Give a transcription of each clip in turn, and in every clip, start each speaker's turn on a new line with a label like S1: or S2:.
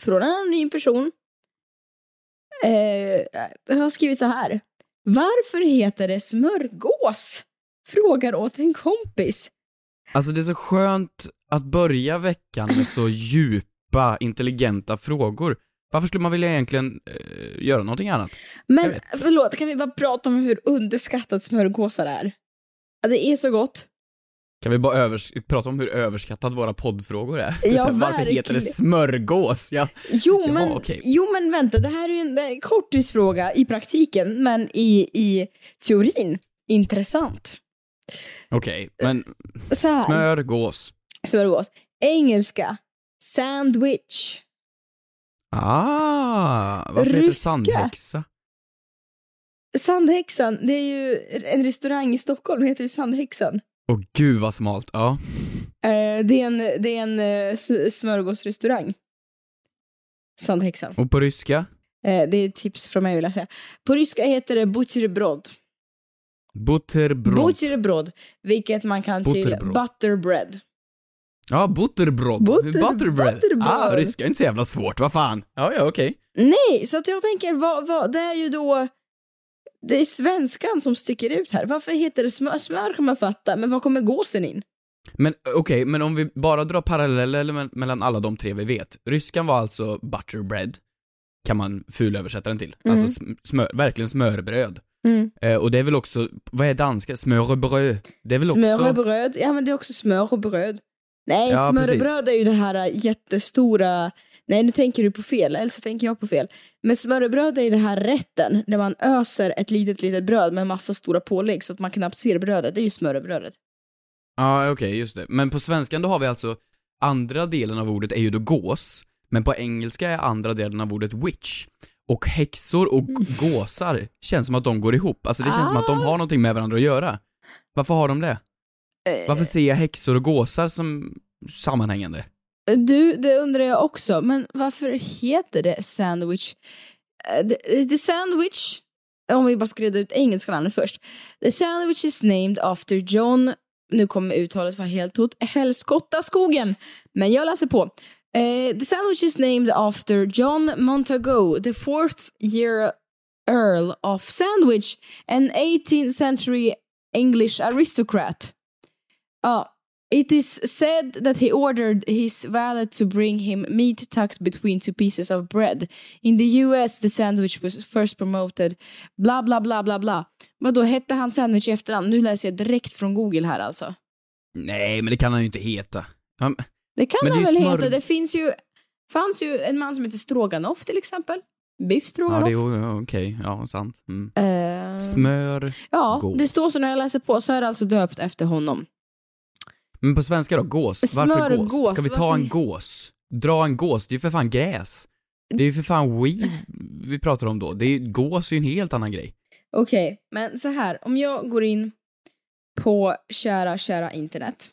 S1: från en anonym person. Eh, har skrivit så här. Varför heter det smörgås? Frågar åt en kompis.
S2: Alltså det är så skönt att börja veckan med så djupa, intelligenta frågor. Varför skulle man vilja egentligen eh, göra någonting annat?
S1: Men förlåt, kan vi bara prata om hur underskattat smörgåsar är? Ja, det är så gott.
S2: Kan vi bara övers- prata om hur överskattad våra poddfrågor är?
S1: Ja,
S2: varför heter det
S1: verkligen.
S2: smörgås? Ja.
S1: Jo,
S2: Jaha,
S1: men,
S2: okej.
S1: jo men vänta, det här är ju en, kortisfråga i praktiken, men i, i teorin intressant.
S2: Okej, men
S1: Så här,
S2: smörgås.
S1: smörgås. Engelska, sandwich.
S2: Ah, varför heter det
S1: Ryska.
S2: sandhäxa?
S1: Sandhäxan, det är ju en restaurang i Stockholm, heter ju Sandhäxan.
S2: Åh gud vad smalt, ja.
S1: Eh, det är en, det är en eh, smörgåsrestaurang. Sandhäxan.
S2: Och på ryska?
S1: Eh, det är ett tips från mig vill jag säga. På ryska heter det buterbrod.
S2: Butterbrot.
S1: Buterbrod, vilket man kan till
S2: Butterbrod.
S1: butterbread.
S2: Ja, butterbrot.
S1: Butter-
S2: Butterbread.
S1: butterbrod.
S2: Ah, ryska är inte så jävla svårt, vad fan. Ja, ja, okej.
S1: Nej, så att jag tänker, vad, vad, det är ju då... Det är svenskan som sticker ut här. Varför heter det smör? Smör kan man fatta, men var kommer gåsen in?
S2: Men okej, men om vi bara drar paralleller me- mellan alla de tre vi vet. Ryskan var alltså butterbread, kan man fulöversätta den till.
S1: Mm.
S2: Alltså sm- smör, verkligen smörbröd.
S1: Mm.
S2: Eh, och det är väl också, vad är danska? Smörbröd. Det är väl också...
S1: Smörbröd, ja men det är också smör och bröd. Nej,
S2: Ja,
S1: smörbröd är ju det här äh, jättestora... Nej, nu tänker du på fel, eller så tänker jag på fel. Men smörbröd är det här rätten, där man öser ett litet, litet bröd med massa stora pålägg så att man knappt ser brödet. Det är ju smörbrödet.
S2: Ja, okej, just det. Men på svenskan då har vi alltså, andra delen av ordet är ju då gås, men på engelska är andra delen av ordet witch. Och häxor och
S1: Mm.
S2: gåsar känns som att de går ihop. Alltså det känns som att de har någonting med varandra att göra. Varför har de det?
S1: Eh,
S2: Varför ser jag häxor och gåsar som sammanhängande?
S1: Du, det undrar jag också, men varför heter det sandwich? Eh, the, the sandwich, om vi bara ska reda ut engelska namnet först. The sandwich is named after John, nu kommer uttalet vara helt tot, Helskottaskogen, men jag läser på. Eh, the sandwich is named after John Montagu, the fourth year Earl of Sandwich, an 18th century English aristocrat. Ja, It is said that he ordered his valet to bring him meat tucked between two pieces of bread. In the US the sandwich was first promoted. Bla bla bla bla bla. Vad då hette han sandwich i efterhand? Nu läser jag direkt från Google här alltså.
S2: Nej, men det kan han ju inte heta. Han,
S1: Det kan
S2: Men det
S1: han
S2: är
S1: väl
S2: smör-
S1: heta? Det finns ju, fanns ju en man som heter Stroganoff till exempel. Biff
S2: ja,
S1: Stroganoff.
S2: det är ja, okej, ja, sant. Mm.
S1: Eh,
S2: Smör.
S1: ja,
S2: gås.
S1: det står så när jag läser på så är det alltså döpt efter honom.
S2: Men på svenska då, gås. Varför
S1: Smörgås,
S2: gås? Ska vi ta
S1: varför-
S2: en gås? Dra en gås, det är ju för fan gräs. Det är ju för fan weed vi pratar om då. Det är, gås är ju en helt annan grej.
S1: Okej, men så här. Om jag går in på kära, kära internet.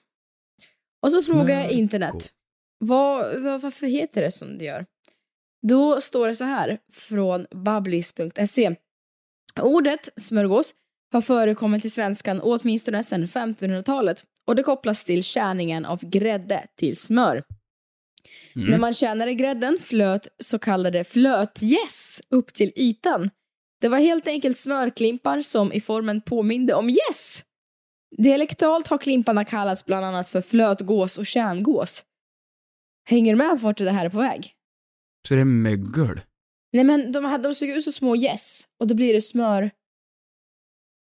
S1: Och så frågar jag internet. Vad, vad, varför heter det som det gör? Då står det så här från babblis.se. Ordet smörgås har förekommit i svenskan åtminstone sedan 1500-talet och det kopplas till kärningen av grädde till smör.
S2: Mm.
S1: När man kärnade grädden flöt så kallade flötgäss upp till ytan. Det var helt enkelt smörklimpar som i formen påminde om gäss. Dialektalt har klimparna kallats bland annat för flötgås och kärngås. Hänger du med vart det här är på väg?
S2: Så det är mögel.
S1: Nej men de, de såg ut som små gäss och då blir det smör...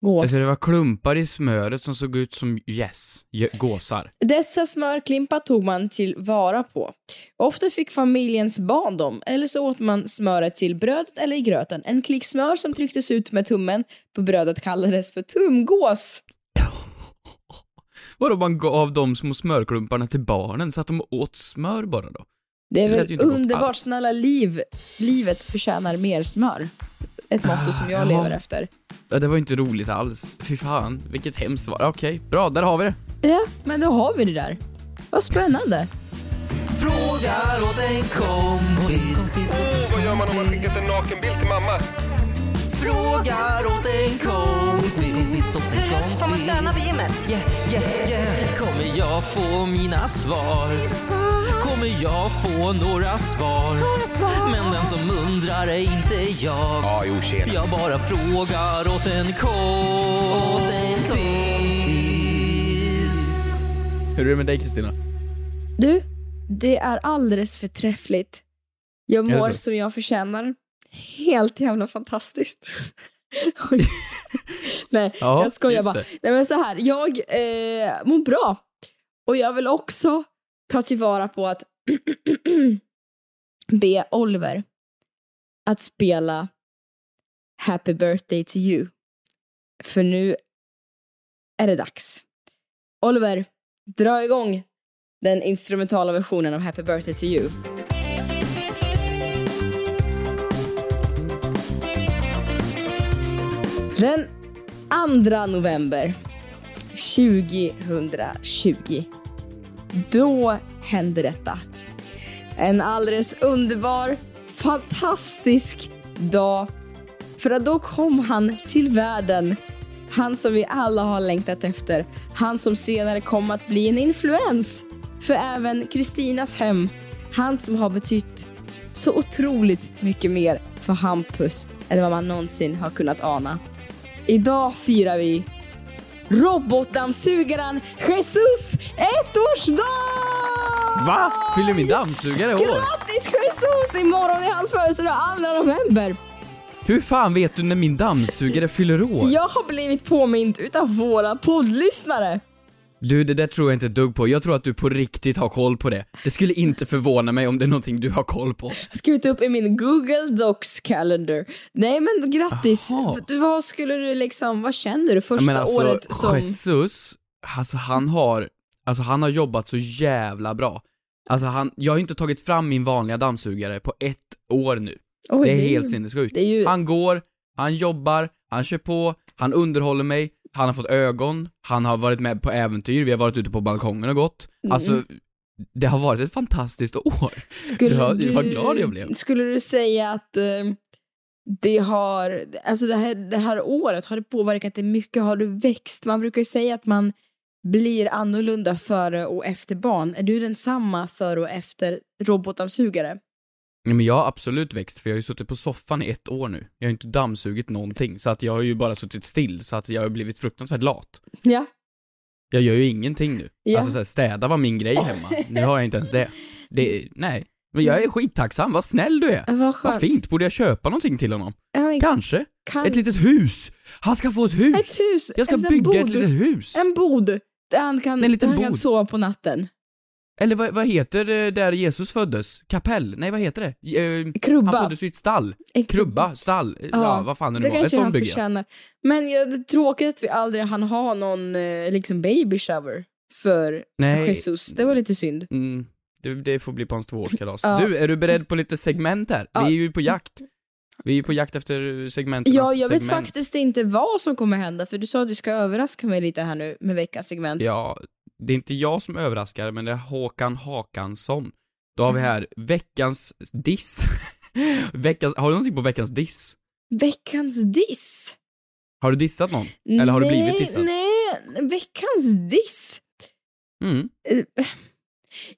S1: Gås.
S2: Alltså det var klumpar i smöret som såg ut som gäss, yes, gåsar.
S1: Dessa smörklimpar tog man till vara på. Ofta fick familjens barn dem, eller så åt man smöret till brödet eller i gröten. En klick smör som trycktes ut med tummen på brödet kallades för tumgås.
S2: Vadå, man gav de små smörklumparna till barnen så att de åt smör bara då?
S1: Det är
S2: Det
S1: väl
S2: gott
S1: underbart, snälla liv. Livet förtjänar mer smör. Ett motto som jag lever efter.
S2: Ja, det var inte roligt alls. Fy fan, vilket hemskt svar. Okej, bra, där har vi det.
S1: Ja, men då har vi det där. Vad spännande.
S3: Frågar åt en kompis.
S4: Vad gör man om man skickat en nakenbild till mamma?
S3: Frågar åt en kompis.
S5: Får man stöna på gymmet?
S3: Yeah, yeah, yeah. Kommer jag få mina svar? Kommer jag få några svar? Men den som undrar är inte jag.
S4: Ja, jo, tjena.
S3: Jag bara frågar åt en kompis.
S2: Hur är det med dig Kristina?
S1: Du, det är alldeles förträffligt. Jag mår som jag förtjänar. Helt jävla fantastiskt. Nej,
S2: Ja,
S1: jag skojar bara. Nej men så här, jag eh, mår bra. Och jag vill också ta tillvara på att be Oliver att spela Happy birthday to you. För nu är det dags. Oliver, dra igång den instrumentala versionen av Happy birthday to you. Den 2 november 2020. Då hände detta. En alldeles underbar, fantastisk dag. För att då kom han till världen. Han som vi alla har längtat efter. Han som senare kom att bli en influens för även Kristinas hem. Han som har betytt så otroligt mycket mer för Hampus än vad man någonsin har kunnat ana. Idag firar vi robotdammsugaren Jesus ettårsdag!
S2: Va? Fyller min dammsugare år?
S1: Grattis Jesus! Imorgon är hans födelsedag, 2 november.
S2: Hur fan vet du när min dammsugare fyller år?
S1: Jag har blivit påmind utav våra poddlyssnare.
S2: Du, det där tror jag inte ett dugg på. Jag tror att du på riktigt har koll på det. Det skulle inte förvåna mig om det är någonting du har koll på.
S1: Skrivit upp i min Google Docs calendar. Nej men grattis.
S2: Jaha.
S1: Du, vad skulle du liksom, vad känner du första
S2: Men alltså,
S1: året som...
S2: Jesus, alltså han har, alltså han har jobbat så jävla bra. Alltså han, jag har inte tagit fram min vanliga dammsugare på ett år nu.
S1: Oj,
S2: det är helt sinnessjukt.
S1: ju-
S2: Han går, han jobbar, han kör på, han underhåller mig, han har fått ögon, han har varit med på äventyr, vi har varit ute på balkongen och gått.
S1: Mm.
S2: Alltså, det har varit ett fantastiskt år.
S1: Skulle
S2: Du hör-
S1: du,
S2: vad glad jag blev.
S1: Skulle du säga att eh, det har, alltså det här, det här året, har det påverkat dig mycket? Har du växt? Man brukar ju säga att man blir annorlunda före och efter barn. Är du densamma före och efter robotdammsugare?
S2: Nej, men jag har absolut växt, för jag har ju suttit på soffan i ett år nu. Jag har ju inte dammsugit någonting, så att jag har ju bara suttit still, så att jag har blivit fruktansvärt lat.
S1: Ja.
S2: Jag gör ju ingenting nu.
S1: Ja.
S2: Alltså så här, städa var min grej hemma. Nu har jag inte ens det. det nej. Men jag är skittacksam, vad snäll du är.
S1: Vad skönt.
S2: Vad fint, borde jag köpa någonting till honom?
S1: Ja,
S2: Kanske.
S1: kan-
S2: Ett litet hus! Han ska få ett hus!
S1: Ett hus!
S2: Jag ska
S1: en
S2: bygga
S1: bod.
S2: ett litet hus!
S1: En bod där han kan,
S2: En liten
S1: där han kan sova på natten.
S2: Eller vad, vad heter det där Jesus föddes? Kapell? Nej, vad heter det? Eh,
S1: Krubba.
S2: Han föddes i ett stall.
S1: En
S2: Krubba, stall, ja, vad fan det nu
S1: det
S2: var. Ett
S1: kanske han
S2: sånt bygge.
S1: förtjänar. Men ja, det är tråkigt att vi aldrig hann ha någon eh, liksom baby shower för
S2: Nej.
S1: Jesus. Det var lite synd.
S2: Mm, det, det får bli på hans tvåårskalas.
S1: Ja.
S2: Du, är du beredd på lite segment här?
S1: Ja.
S2: Vi är ju på jakt. Vi är ju på jakt efter segmenternas
S1: Ja, jag vet
S2: segment.
S1: faktiskt inte vad som kommer hända för du sa att du ska överraska mig lite här nu med veckans segment.
S2: Ja, det är inte jag som överraskar, men det är Håkan Hakansson. Då har vi här veckans diss. veckans, har du någonting på veckans diss?
S1: Veckans diss?
S2: Har du dissat någon? Eller har du
S1: Nej,
S2: blivit dissad?
S1: Nej, veckans diss?
S2: Mm.
S1: Eh,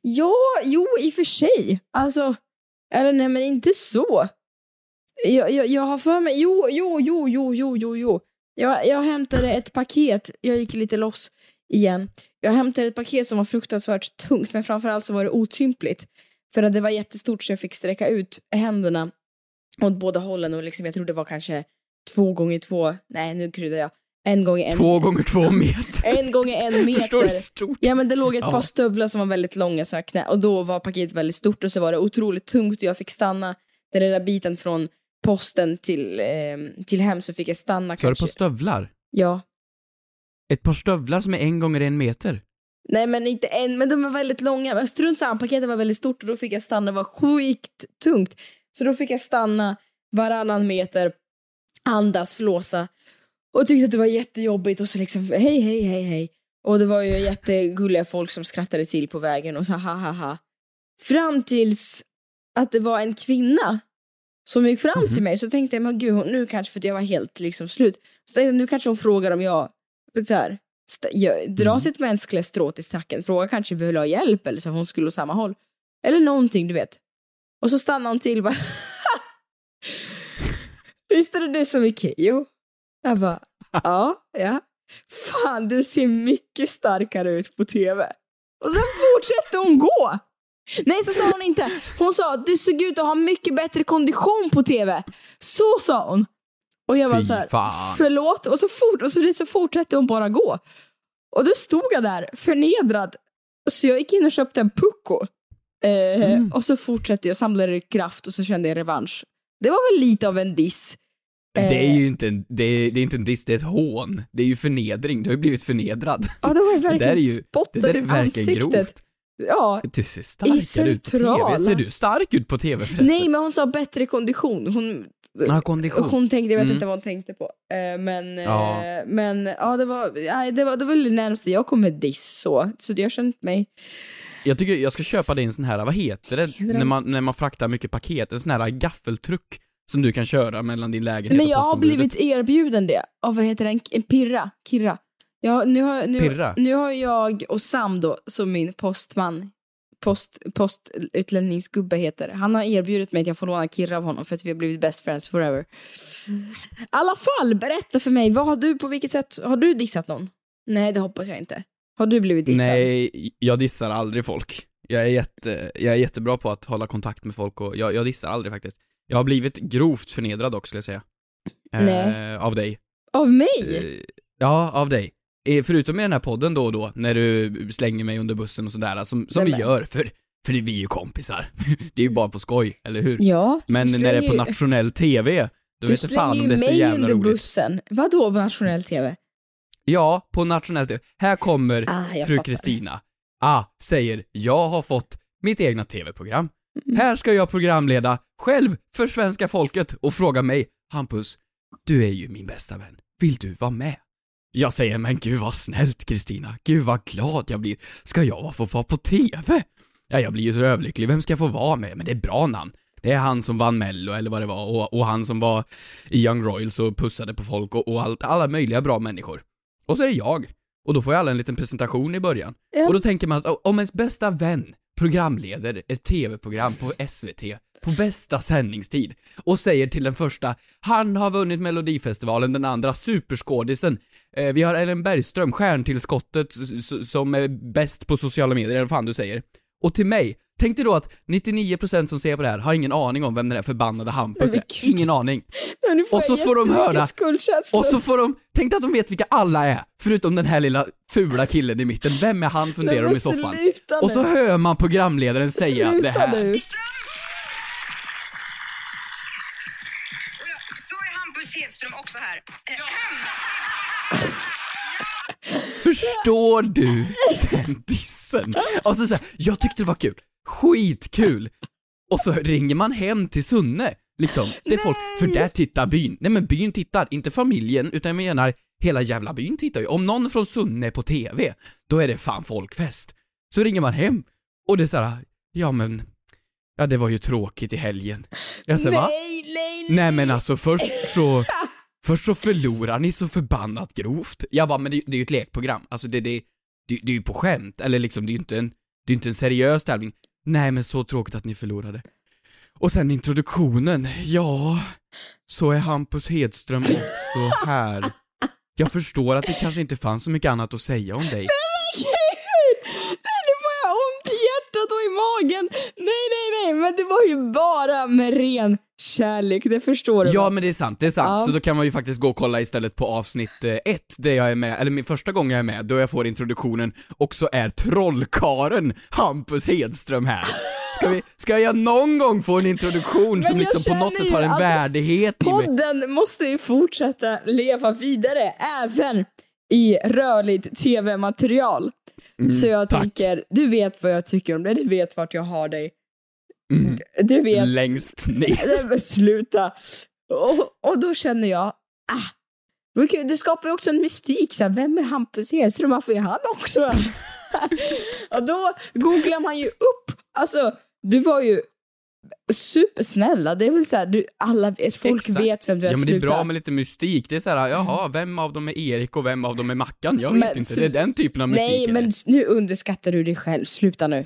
S1: Ja, jo i och för sig. Alltså, eller nej men inte så. Jag, jag, jag har för mig, jo, jo, jo, jo, jo, jo, jo. Jag, jag hämtade ett paket, jag gick lite loss igen. Jag hämtade ett paket som var fruktansvärt tungt, men framförallt så var det otympligt. För att det var jättestort så jag fick sträcka ut händerna åt båda hållen och liksom, jag tror det var kanske två gånger två, nej nu kryddar jag, en gånger en,
S2: Två gånger två meter.
S1: en gånger en meter.
S2: Förstår du stort?
S1: Ja men det låg ett
S2: Ja.
S1: par stövlar som var väldigt långa så knä och då var paketet väldigt stort och så var det otroligt tungt och jag fick stanna den lilla biten från posten till, eh, till hem så fick jag stanna
S2: Så har du
S1: kanske.
S2: på stövlar?
S1: Ja.
S2: Ett par stövlar som är en gånger en meter?
S1: Nej men inte en, men de var väldigt långa. Men strunt samma, paketet var väldigt stort och då fick jag stanna, det var skittungt. Så då fick jag stanna varannan meter, andas, flåsa och tyckte att det var jättejobbigt och så liksom hej, hej, hej, hej. Och det var ju jättegulliga folk som skrattade till på vägen och så ha, ha, ha. Fram tills att det var en kvinna som gick fram till mig så tänkte jag, men gud, nu kanske, för att jag var helt liksom slut, så tänkte jag, nu kanske hon frågar om jag, så här, dra sitt mänskliga strå till stacken, fråga kanske vill ha hjälp eller så hon skulle åt samma håll. Eller någonting, du vet. Och så stannade hon till bara, visst är det du som är Keyyo? Jag bara, ja, ja. Fan, du ser mycket starkare ut på tv. Och sen fortsatte hon gå. Nej, så sa hon inte. Hon sa, du såg ut att ha mycket bättre kondition på tv. Så sa hon. Och jag var så här,
S2: fan.
S1: förlåt. Och så, fort, och så, så fortsatte hon bara gå. Och då stod jag där, förnedrad. Så jag gick in och köpte en pucko. Eh,
S2: Mm.
S1: Och så fortsatte jag, samlade kraft och så kände jag revansch. Det var väl lite av en diss.
S2: Det är
S1: Eh.
S2: ju inte en, det är, det är inte en diss, det är ett hån. Det är ju förnedring, du har ju blivit förnedrad.
S1: Ja, det var ju
S2: Det där är
S1: verkligen
S2: ju, det där är verkligen
S1: ansiktet.
S2: grovt.
S1: Ja,
S2: Du ser starkare ut på. TV. Ser du stark ut på TV förresten?
S1: nej men hon sa bättre kondition. Hon,
S2: Ja, kondition.
S1: hon tänkte, jag vet
S2: Mm.
S1: inte vad hon tänkte på. Eh, men, eh,
S2: Ja.
S1: men ja, det var, det var, det var det närmaste jag kom med diss så. Så jag kände mig,
S2: Jag tycker jag ska köpa dig en sån här, vad heter det,
S1: Heter
S2: när man, när man fraktar mycket paket? En sån här gaffeltruck som du kan köra mellan din lägenhet
S1: men
S2: och
S1: jag har
S2: postombudet.
S1: blivit erbjuden det av, vad heter den, en pirra, kirra. Ja, nu, har, nu,
S2: Pirra?
S1: nu har jag och Sam då, som min postman, post, postutlänningsgubbe heter, han har erbjudit mig att jag får låna Kirra av honom för att vi har blivit best friends forever. I alla fall, berätta för mig, vad har du, på vilket sätt, har du dissat någon? Nej, det hoppas jag inte. Har du blivit dissad?
S2: Nej, jag dissar aldrig folk. Jag är, jätte, jag är jättebra på att hålla kontakt med folk och jag, jag dissar aldrig faktiskt. Jag har blivit grovt förnedrad dock skulle jag säga.
S1: Nej.
S2: Eh, av dig.
S1: Av mig?
S2: Eh, ja, av dig. Eh, förutom i den här podden då och då, när du slänger mig under bussen och sådär, som, som vi gör, för, för vi är ju kompisar. det är ju bara på skoj, eller hur?
S1: Ja.
S2: Men
S1: du
S2: när det är
S1: slänger
S2: på
S1: ju-
S2: nationell TV, då
S1: Du
S2: vet inte fan
S1: slänger
S2: om
S1: ju
S2: det är så
S1: mig
S2: jävla
S1: under
S2: roligt.
S1: bussen. Vadå på nationell tv?
S2: Ja, på nationell TV. Här kommer
S1: Ah,
S2: fru. Kristina. Ah, säger jag har fått mitt egna TV-program.
S1: Mm.
S2: Här ska jag programleda själv för svenska folket och fråga mig, Hampus, du är ju min bästa vän. Vill du vara med? Jag säger, men gud vad snällt Kristina. Gud vad glad jag blir. Ska jag få vara på TV? Ja, jag blir ju så överlycklig. Vem ska jag få vara med? Men det är bra namn. Det är han som vann mello eller vad det var och, och han som var i Young Royals och pussade på folk och, och allt, alla möjliga bra människor. Och så är det jag. Och då får jag alla en liten presentation i början.
S1: Ja.
S2: Och då tänker man att om ens bästa vän programleder ett TV-program på SVT på bästa sändningstid och säger till den första, han har vunnit Melodifestivalen, den andra superskådisen. Eh, vi har Ellen Bergström, stjärntillskottet som är bäst på sociala medier, eller vad fan du säger. Och till mig, tänk dig då att 99% som ser på det här har ingen aning om vem den där förbannade Hampus är. Ingen aning.
S1: Nej,
S2: Och så får de höra-. Och så får de, tänk dig att de vet vilka alla är, förutom den här lilla fula killen i mitten. Vem är han funderar
S1: Nej,
S2: de i soffan. Och så hör man programledaren säga
S1: Sluta
S2: det här.
S1: nu.
S5: Så är Hampus Också här.
S2: Förstår du den dissen? Och så säger jag tyckte det var kul. Skitkul! Och så ringer man hem till Sunne, liksom. Det är folk, för där tittar byn. Nej men byn tittar, inte familjen, utan jag menar hela jävla byn tittar ju. Om någon från Sunne är på TV, då är det fan folkfest. Så ringer man hem, och det är såhär, ja men, ja det var ju tråkigt i helgen. Jag säger va?
S1: Nej, nej,
S2: Nej men alltså först så, först så förlorar ni så förbannat grovt. Jag bara, men det, det är ju ett lekprogram. Alltså det, det, det, det är ju på skämt, eller liksom det är ju inte en, det är inte en seriös tävling. Nej men så tråkigt att ni förlorade. Och sen introduktionen, ja, så är Hampus Hedström också här. Jag förstår att det kanske inte fanns så mycket annat att säga om dig.
S1: Nej, nu får jag ont i hjärtat och i magen. Nej, nej, nej, men det var ju bara med ren kärlek, det förstår du
S2: Ja
S1: va?
S2: men det är sant, det är sant.
S1: Ja.
S2: Så då kan man ju faktiskt gå och kolla istället på avsnitt eh, ett, där jag är med, eller min första gång jag är med, då jag får introduktionen, och så är trollkaren Hampus Hedström här. Ska, vi, ska jag någon gång få en introduktion som liksom på något sätt har en värdighet i?
S1: Podden måste ju fortsätta leva vidare, även i rörligt tv-material.
S2: Mm,
S1: så jag
S2: tack.
S1: tänker, du vet vad jag tycker om det, du vet vart jag har dig.
S2: Mm.
S1: Du vet.
S2: Längst ner.
S1: Nej sluta. Och, och då känner jag, ah. Det skapar ju också en mystik, så här, vem är Hampus Hedström, varför är han också Och då googlar man ju upp, alltså du var ju supersnälla, det är väl så här, du, alla vet, folk
S2: Exakt.
S1: vet vem du är,
S2: Ja men det är bra med lite mystik. Det är såhär, jaha, vem av dem är Erik och vem av dem är Mackan? Jag vet
S1: Men
S2: inte.
S1: så-
S2: Det är den typen av mystik.
S1: Nej men nu underskattar du dig själv, sluta nu.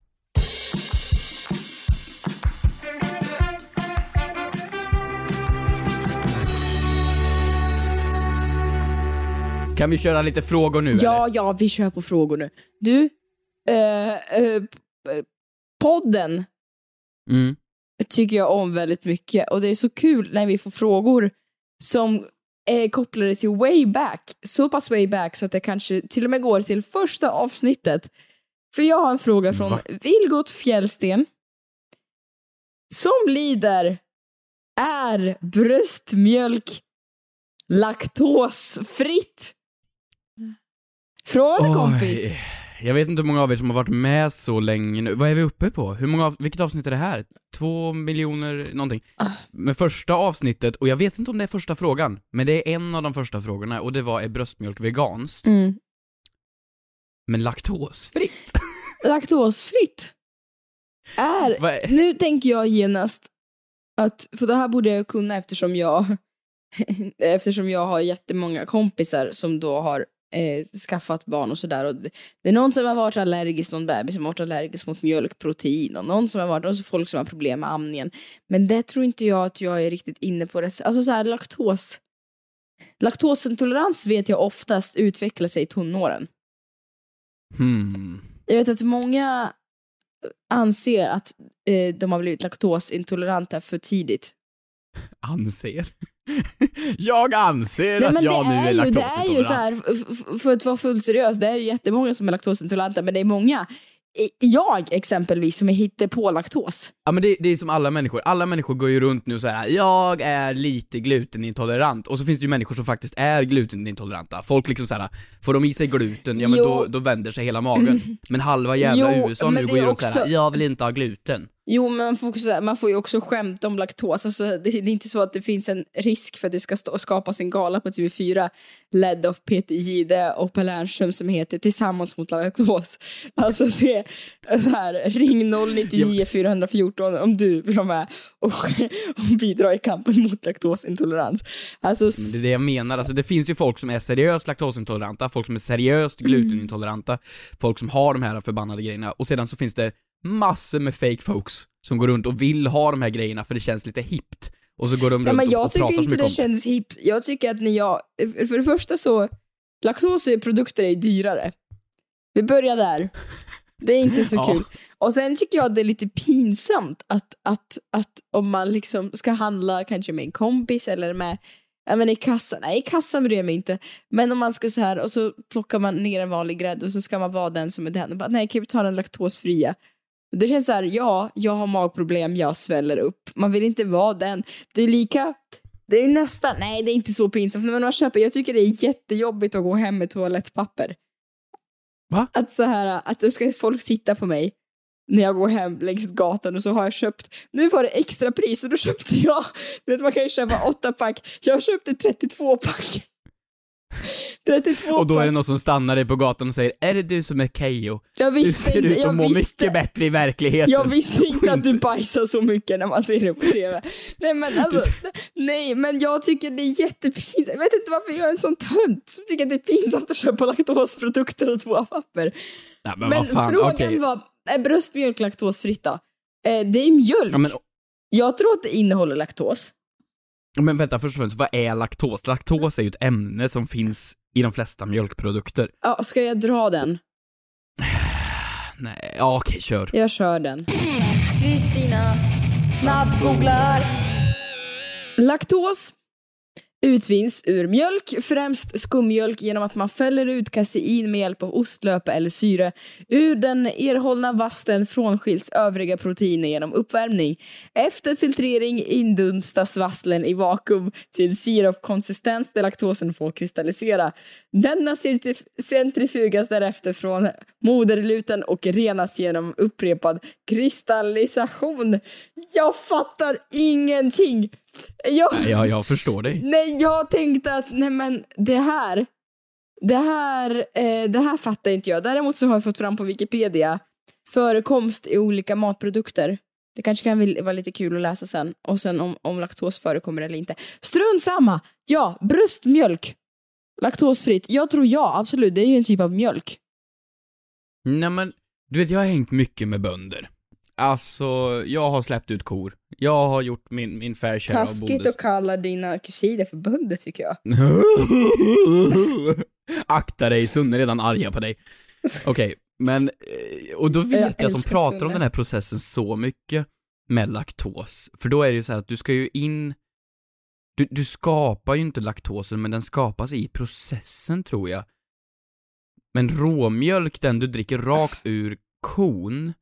S2: Kan vi köra lite frågor nu
S1: Ja,
S2: eller?
S1: ja, vi kör på frågor nu. Du, eh, eh, podden
S2: Mm.
S1: tycker jag om väldigt mycket och det är så kul när vi får frågor som är kopplade till way back, så pass way back så att det kanske till och med går till första avsnittet. För jag har en fråga från
S2: Va?
S1: Vilgot Fjällsten som lyder Är bröstmjölk laktosfritt? Fråga till kompis.
S2: Oj. Jag vet inte hur många av er som har varit med så länge nu. Vad är vi uppe på? Hur många, av- vilket avsnitt är det här? Två miljoner någonting?
S1: Ah.
S2: Med första avsnittet, och jag vet inte om det är första frågan, men det är en av de första frågorna och det var är bröstmjölk veganskt?
S1: Mm.
S2: Men laktosfritt?
S1: Laktosfritt? Är
S2: är-
S1: Nu tänker jag genast att, för det här borde jag kunna eftersom jag eftersom jag har jättemånga kompisar som då har eh, skaffat barn och sådär. Det, det är någon som har varit allergisk, någon bebis som har varit allergisk mot mjölkprotein och någon som har varit, och så folk som har problem med amningen. Men det tror inte jag att jag är riktigt inne på. Det. Alltså så här laktos. Laktosintolerans vet jag oftast utvecklar sig i tonåren.
S2: Hmm.
S1: Jag vet att många anser att eh, de har blivit laktosintoleranta för tidigt.
S2: Anser? jag anser
S1: Nej,
S2: att jag nu
S1: är
S2: är
S1: ju, det är ju så
S2: laktosintolerant.
S1: här, för att vara fullt seriös, det är ju jättemånga som är laktosintoleranta, men det är många, jag exempelvis, som är hittepå laktos.
S2: Ja men det, det är som alla människor, alla människor går ju runt nu och säger jag är lite glutenintolerant, och så finns det ju människor som faktiskt är glutenintoleranta. Folk liksom såhär, får de i sig gluten, ja men
S1: Jo.
S2: då, då vänder sig hela magen. Men halva jävla
S1: Jo,
S2: USA nu går ju runt såhär,
S1: också-
S2: jag vill inte ha gluten.
S1: Jo, men man får, man får ju också skämta om laktos. Alltså, det, det är inte så att det finns en risk för att det ska stå, skapas en gala på TV4 ledd av Peter Gide och Per Lernström som heter Tillsammans mot laktos. Alltså det är så här, ring 099 414 om du vill vara med och, och bidra i kampen mot laktosintolerans. Alltså,
S2: det är det jag menar, alltså det finns ju folk som är seriöst laktosintoleranta, folk som är seriöst
S1: Mm.
S2: glutenintoleranta, folk som har de här förbannade grejerna, och sedan så finns det massor med fake folks som går runt och vill ha de här grejerna för det känns lite hippt. Och så går de
S1: Ja,
S2: runt
S1: men
S2: och,
S1: jag
S2: och
S1: tycker
S2: pratar så
S1: inte
S2: mycket
S1: det
S2: om det.
S1: känns hippt. Jag tycker att när jag, för det första så, laktoseprodukter är dyrare. Vi börjar där. Det är inte så
S2: Ja.
S1: kul. Och sen tycker jag det är lite pinsamt att, att, att om man liksom ska handla kanske med en kompis eller med Ja men i kassan, nej i kassan bryr jag mig inte. Men om man ska så här och så plockar man ner en vanlig grädde och så ska man vara den som är den och bara nej kan vi ta den laktosfria? Det känns så här, ja, jag har magproblem, jag sväller upp. Man vill inte vara den. Det är lika, det är nästan, nej det är inte så pinsamt, men man köper, jag tycker det är jättejobbigt att gå hem med toalettpapper.
S2: Va?
S1: Att så här, att då ska folk titta på mig när jag går hem längs gatan och så har jag köpt, nu var det extra pris och då köpte jag, du vet man kan ju köpa åtta pack, jag köpte 32 pack. 32
S2: Och då är det någon som stannar dig på gatan och säger Är det du som är Keyyo?
S1: Jag
S2: Du
S1: visste
S2: ser
S1: inte,
S2: ut att må
S1: visste-
S2: mycket bättre i verkligheten.
S1: Jag visste inte att du bajsar så mycket när man ser det på TV. Nej men alltså, nej men jag tycker det är jättepinsamt. Jag vet inte varför jag är en sån tönt som tycker att det är pinsamt att köpa laktosprodukter och toapapper.
S2: Nej, men,
S1: Men
S2: fan,
S1: frågan
S2: okej.
S1: var, är bröstmjölk laktosfritt? Eh, det är mjölk.
S2: Ja, men,
S1: Jag tror att det innehåller laktos.
S2: men vänta, först och främst, vad är laktos? Laktos är ju ett ämne som finns i de flesta mjölkprodukter.
S1: Ja, ska jag dra den?
S2: Nej, ja okej, kör.
S1: Jag kör den. Kristina snabbgooglar. Laktos utvinns ur mjölk, främst skummjölk genom att man fäller ut kasein med hjälp av ostlöpe eller syre. Ur den erhållna vasten frånskiljs övriga proteiner genom uppvärmning. Efter filtrering indunstas vasslen i vakuum till sirapkonsistens där laktosen får kristallisera. Denna centrifugas därefter från moderluten och renas genom upprepad kristallisation. Jag fattar ingenting! Jag...
S2: Nej, jag, jag förstår dig.
S1: Nej, jag tänkte att nej men det här, det här, eh, det här fattar inte jag. Däremot så har jag fått fram på Wikipedia förekomst i olika matprodukter. Det kanske kan vara lite kul att läsa sen. Och sen om, om laktos förekommer eller inte. Strunt samma! Ja, bröstmjölk. Laktosfritt. Jag tror ja, absolut. Det är ju en typ av mjölk.
S2: Nej men, du vet jag har hängt mycket med bönder. Alltså, jag har släppt ut kor. Jag har gjort min, min fair share av
S1: Taskigt
S2: bondes...
S1: att kalla dina kusiner för bönder tycker jag.
S2: Akta dig, Sunne är redan arga på dig. Okej, men, eh, och då
S1: Jag
S2: vet jag, att de pratar om
S1: Sunne.
S2: den här processen så mycket med laktos. För då är det ju så här att du ska ju in, du, du skapar ju inte laktosen, men den skapas i processen tror jag. Men råmjölk, den du dricker rakt ur kon,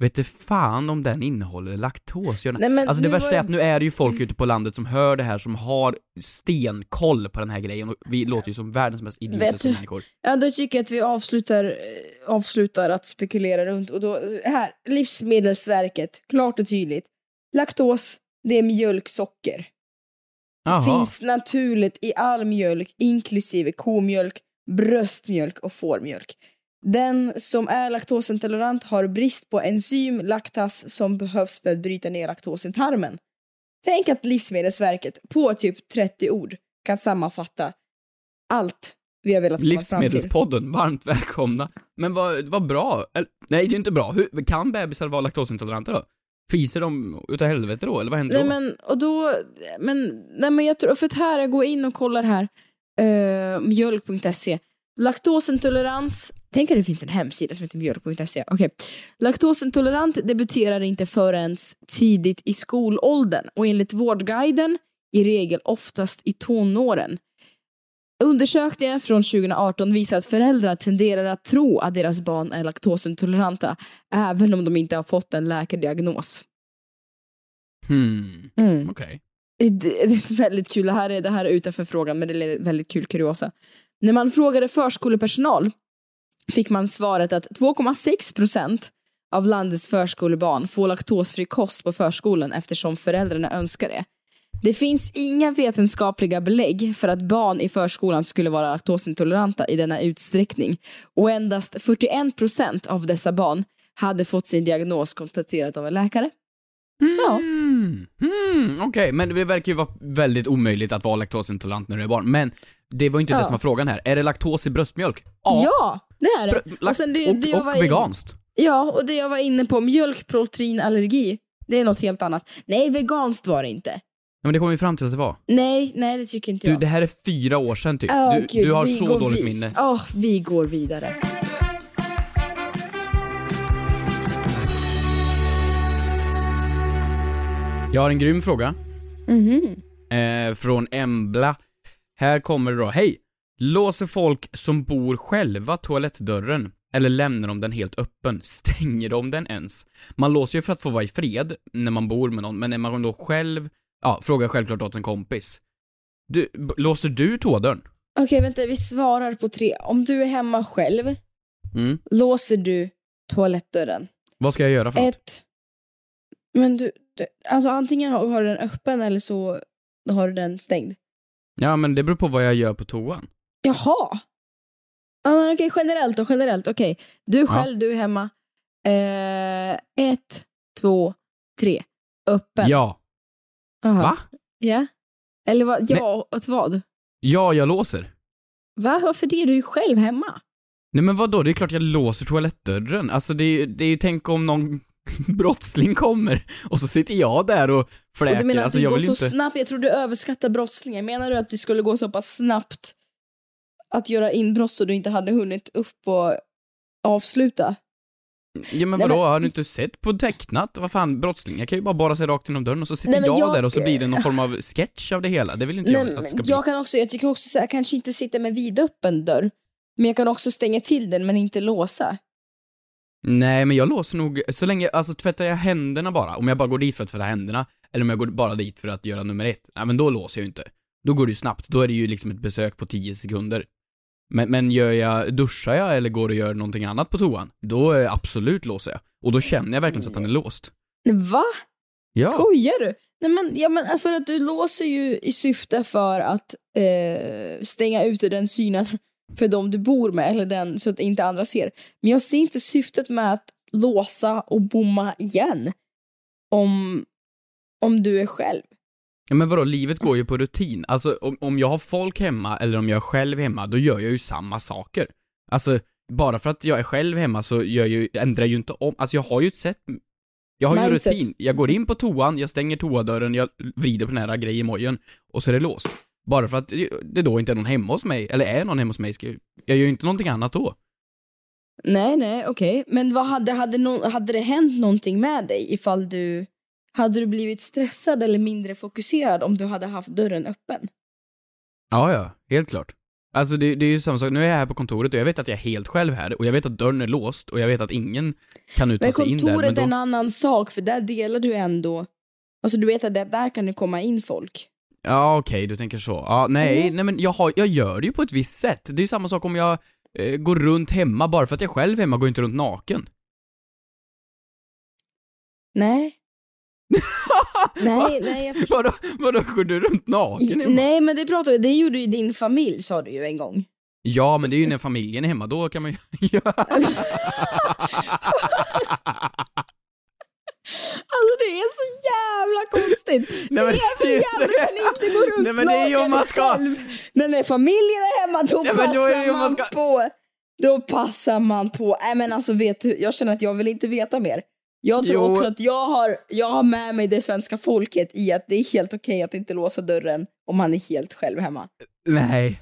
S2: vet du fan om den innehåller laktos?
S1: Nej,
S2: alltså det värsta
S1: var
S2: är att nu är det ju folk ute på landet som hör det här, som har stenkoll på den här grejen och vi låter ju som världens mest idiotiska
S1: du-
S2: människor.
S1: Ja, då tycker jag att vi avslutar, eh, avslutar att spekulera runt. Och då, här, Livsmedelsverket, klart och tydligt. Laktos, det är mjölksocker.
S2: Jaha.
S1: Finns naturligt i all mjölk, inklusive komjölk, bröstmjölk och fårmjölk. Den som är laktosintolerant har brist på enzym laktas som behövs för att bryta ner laktosen i tarmen. Tänk att Livsmedelsverket på typ 30 ord kan sammanfatta allt vi har velat komma fram till.
S2: Livsmedelspodden, varmt välkomna. Men vad, vad bra. Eller, nej, det är inte bra. Hur, kan bebisar vara laktosintoleranta då? Fiser de utav helvete då, eller vad händer
S1: Nej
S2: då?
S1: men, och då, men, nej men jag tror, för att här, jag går in och kollar här, uh, mjölk.se, laktosintolerans, tänk att det finns en hemsida som heter mjölk.se, okej. Laktosintolerant debuterar inte förrän tidigt i skolåldern och enligt Vårdguiden i regel oftast i tonåren. Undersökningen från 2018 visar att föräldrar tenderar att tro att deras barn är laktosintoleranta även om de inte har fått en läkardiagnos.
S2: Hmm,
S1: Mm.
S2: okej.
S1: Det det är väldigt kul, det här är, det här är utanför frågan men det är väldigt kul kuriosa. När man frågade förskolepersonal fick man svaret att 2,6 procent av landets förskolebarn får laktosfri kost på förskolan eftersom föräldrarna önskar det. Det finns inga vetenskapliga belägg för att barn i förskolan skulle vara laktosintoleranta i denna utsträckning och endast 41 procent av dessa barn hade fått sin diagnos konstaterad av en läkare. Ja.
S2: Hmm, hmm, okej, men det verkar ju vara väldigt omöjligt att vara laktosintolerant när du är barn. Men det var inte
S1: Ja.
S2: det som var frågan här. Är det laktos i bröstmjölk?
S1: Ja, det är det.
S2: Lak-
S1: sen det,
S2: och
S1: det
S2: och
S1: var in-
S2: veganskt.
S1: Ja, och det jag var inne på, mjölkproteinallergi, det är något helt annat. Nej, veganskt var det inte.
S2: Ja, men det kom vi fram till att det var.
S1: Nej, nej det tycker inte
S2: Du,
S1: jag.
S2: det här är fyra år sedan typ.
S1: Åh,
S2: du,
S1: gud,
S2: du har så dåligt minne.
S1: Åh, vi går vidare.
S2: Jag har en grym fråga.
S1: Mhm.
S2: Eh, från Embla. Här kommer det då. Hej! Låser folk som bor själva toalettdörren? Eller lämnar de den helt öppen? Stänger de den ens? Man låser ju för att få vara i fred när man bor med någon, men är man då själv, ja, frågar självklart åt en kompis. Du, låser du toadörren?
S1: Okej, vänta, vi svarar på tre. Om du är hemma själv,
S2: Mm.
S1: låser du toalettdörren?
S2: Vad ska jag göra för något?
S1: Ett. Men du, du alltså antingen har, har du den öppen eller så har du den stängd.
S2: Ja, men det beror på vad jag gör på toan.
S1: Jaha. Ja, men okej, generellt då, generellt. Okej, du själv, du är hemma. Eh, ett, två, tre. Öppen.
S2: Ja.
S1: Aha.
S2: Va?
S1: Ja. Eller vad? Ja, åt vad?
S2: Ja, jag låser.
S1: Va? Varför det? Du är ju själv hemma.
S2: Nej men vadå, det är klart jag låser toalettdörren. Alltså det är ju, det är ju, tänk om någon brottsling kommer och så sitter jag där och
S1: Och
S2: fläker.
S1: du menar att
S2: alltså
S1: det
S2: jag
S1: går
S2: vill
S1: så
S2: inte...
S1: snabbt? Jag tror du överskattar brottslingar. Menar du att det skulle gå så pass snabbt att göra inbrott så du inte hade hunnit upp och avsluta?
S2: Ja men
S1: Nej,
S2: vadå,
S1: men-
S2: har du inte sett på tecknat? Vad fan, brottslingar kan ju bara borra sig rakt genom dörren och så sitter
S1: Nej,
S2: jag,
S1: jag-
S2: där och så blir det någon form av sketch av det hela. Det vill inte
S1: Nej,
S2: jag att det ska bli.
S1: jag kan också, jag tycker också så här, kanske inte sitta med vidöppen dörr. Men jag kan också stänga till den men inte låsa.
S2: Nej, men jag låser nog, så länge, alltså tvättar jag händerna bara, om jag bara går dit för att tvätta händerna, eller om jag går bara dit för att göra nummer ett, nej men då låser jag ju inte. Då går det ju snabbt, då är det ju liksom ett besök på 10 sekunder. Men, men gör jag, duschar jag eller går och gör någonting annat på toan, då eh, absolut låser jag. Och då känner jag verkligen så att den är låst.
S1: Va?
S2: Ja.
S1: Skojar du? Nej men, ja, men för att du låser ju i syfte för att eh, stänga ute den synen för de du bor med, eller den så att inte andra ser. Men jag ser inte syftet med att låsa och bomma igen. Om, om du är själv.
S2: Ja, men vadå, livet går ju på rutin. Alltså om, om jag har folk hemma eller om jag är själv hemma, då gör jag ju samma saker. Alltså, bara för att jag är själv hemma så gör jag ju, ändrar jag ju inte om, alltså jag har ju ett sätt, jag har ju
S1: Mindset.
S2: rutin. Jag går in på toan, jag stänger toadörren, jag vrider på den här grejemojen och så är det låst. Bara för att det då inte är någon hemma hos mig, eller är någon hemma hos mig, jag, jag gör ju inte någonting annat då.
S1: Nej, nej, okej. Men vad hade, hade, no, hade det hänt någonting med dig ifall du... Hade du blivit stressad eller mindre fokuserad om du hade haft dörren öppen?
S2: Ja, ja, helt klart. Alltså det, det är ju samma sak, nu är jag här på kontoret och jag vet att jag är helt själv här och jag vet att dörren är låst och jag vet att ingen kan nu ta sig in där.
S1: kontoret
S2: Men då...
S1: är en annan sak, för där delar du ändå... Alltså du vet att där kan det komma in folk.
S2: Ja, okej, du tänker så. Ja, nej,
S1: Mm.
S2: nej men jag, har, jag gör det ju på ett visst sätt. Det är ju samma sak om jag eh, går runt hemma, bara för att jag själv hemma går inte runt naken.
S1: Nej. Nej, nej, jag förstår.
S2: Vadå, vadå, går du runt naken hemma?
S1: Nej, men det pratade det gjorde ju din familj sa du ju en gång.
S2: Ja, men det är ju när familjen är hemma, då kan man ju göra...
S1: Alltså det är så jävla konstigt.
S2: Nej, men
S1: det är så
S2: är ju
S1: jävla
S2: inte-
S1: kan inte gå runt
S2: Nej, men det är ju man ska-
S1: själv. Men när familjen är hemma då
S2: Nej, men då är det
S1: passar
S2: om man
S1: man
S2: ska-
S1: på. Då passar man på. Nej men alltså vet du, jag känner att jag vill inte veta mer. Jag tror
S2: Jo.
S1: också att jag har, jag har med mig det svenska folket i att det är helt okej att inte låsa dörren om man är helt själv hemma.
S2: Nej.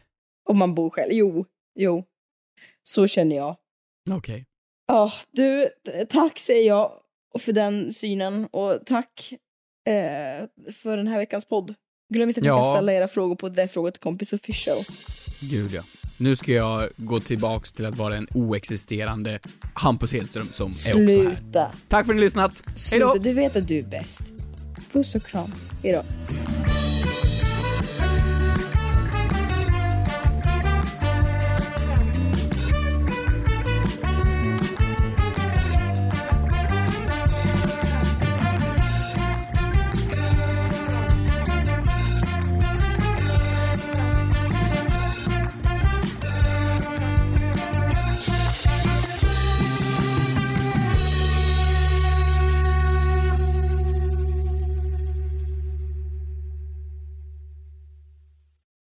S1: Om man bor själv. Jo, jo. Så känner jag.
S2: Okej.
S1: Ja, du, tack säger jag för den synen och tack eh, för den här veckans podd. Glöm inte att ni
S2: Ja.
S1: kan ställa era frågor på The Fråga till Kompis Official.
S2: Gud ja. Nu ska jag gå tillbaks till att vara en oexisterande Hampus Hedström som är också här.
S1: Sluta.
S2: Tack för att ni har lyssnat. Hej då!
S1: Sluta, du vet att du är bäst. Puss och kram. Hejdå.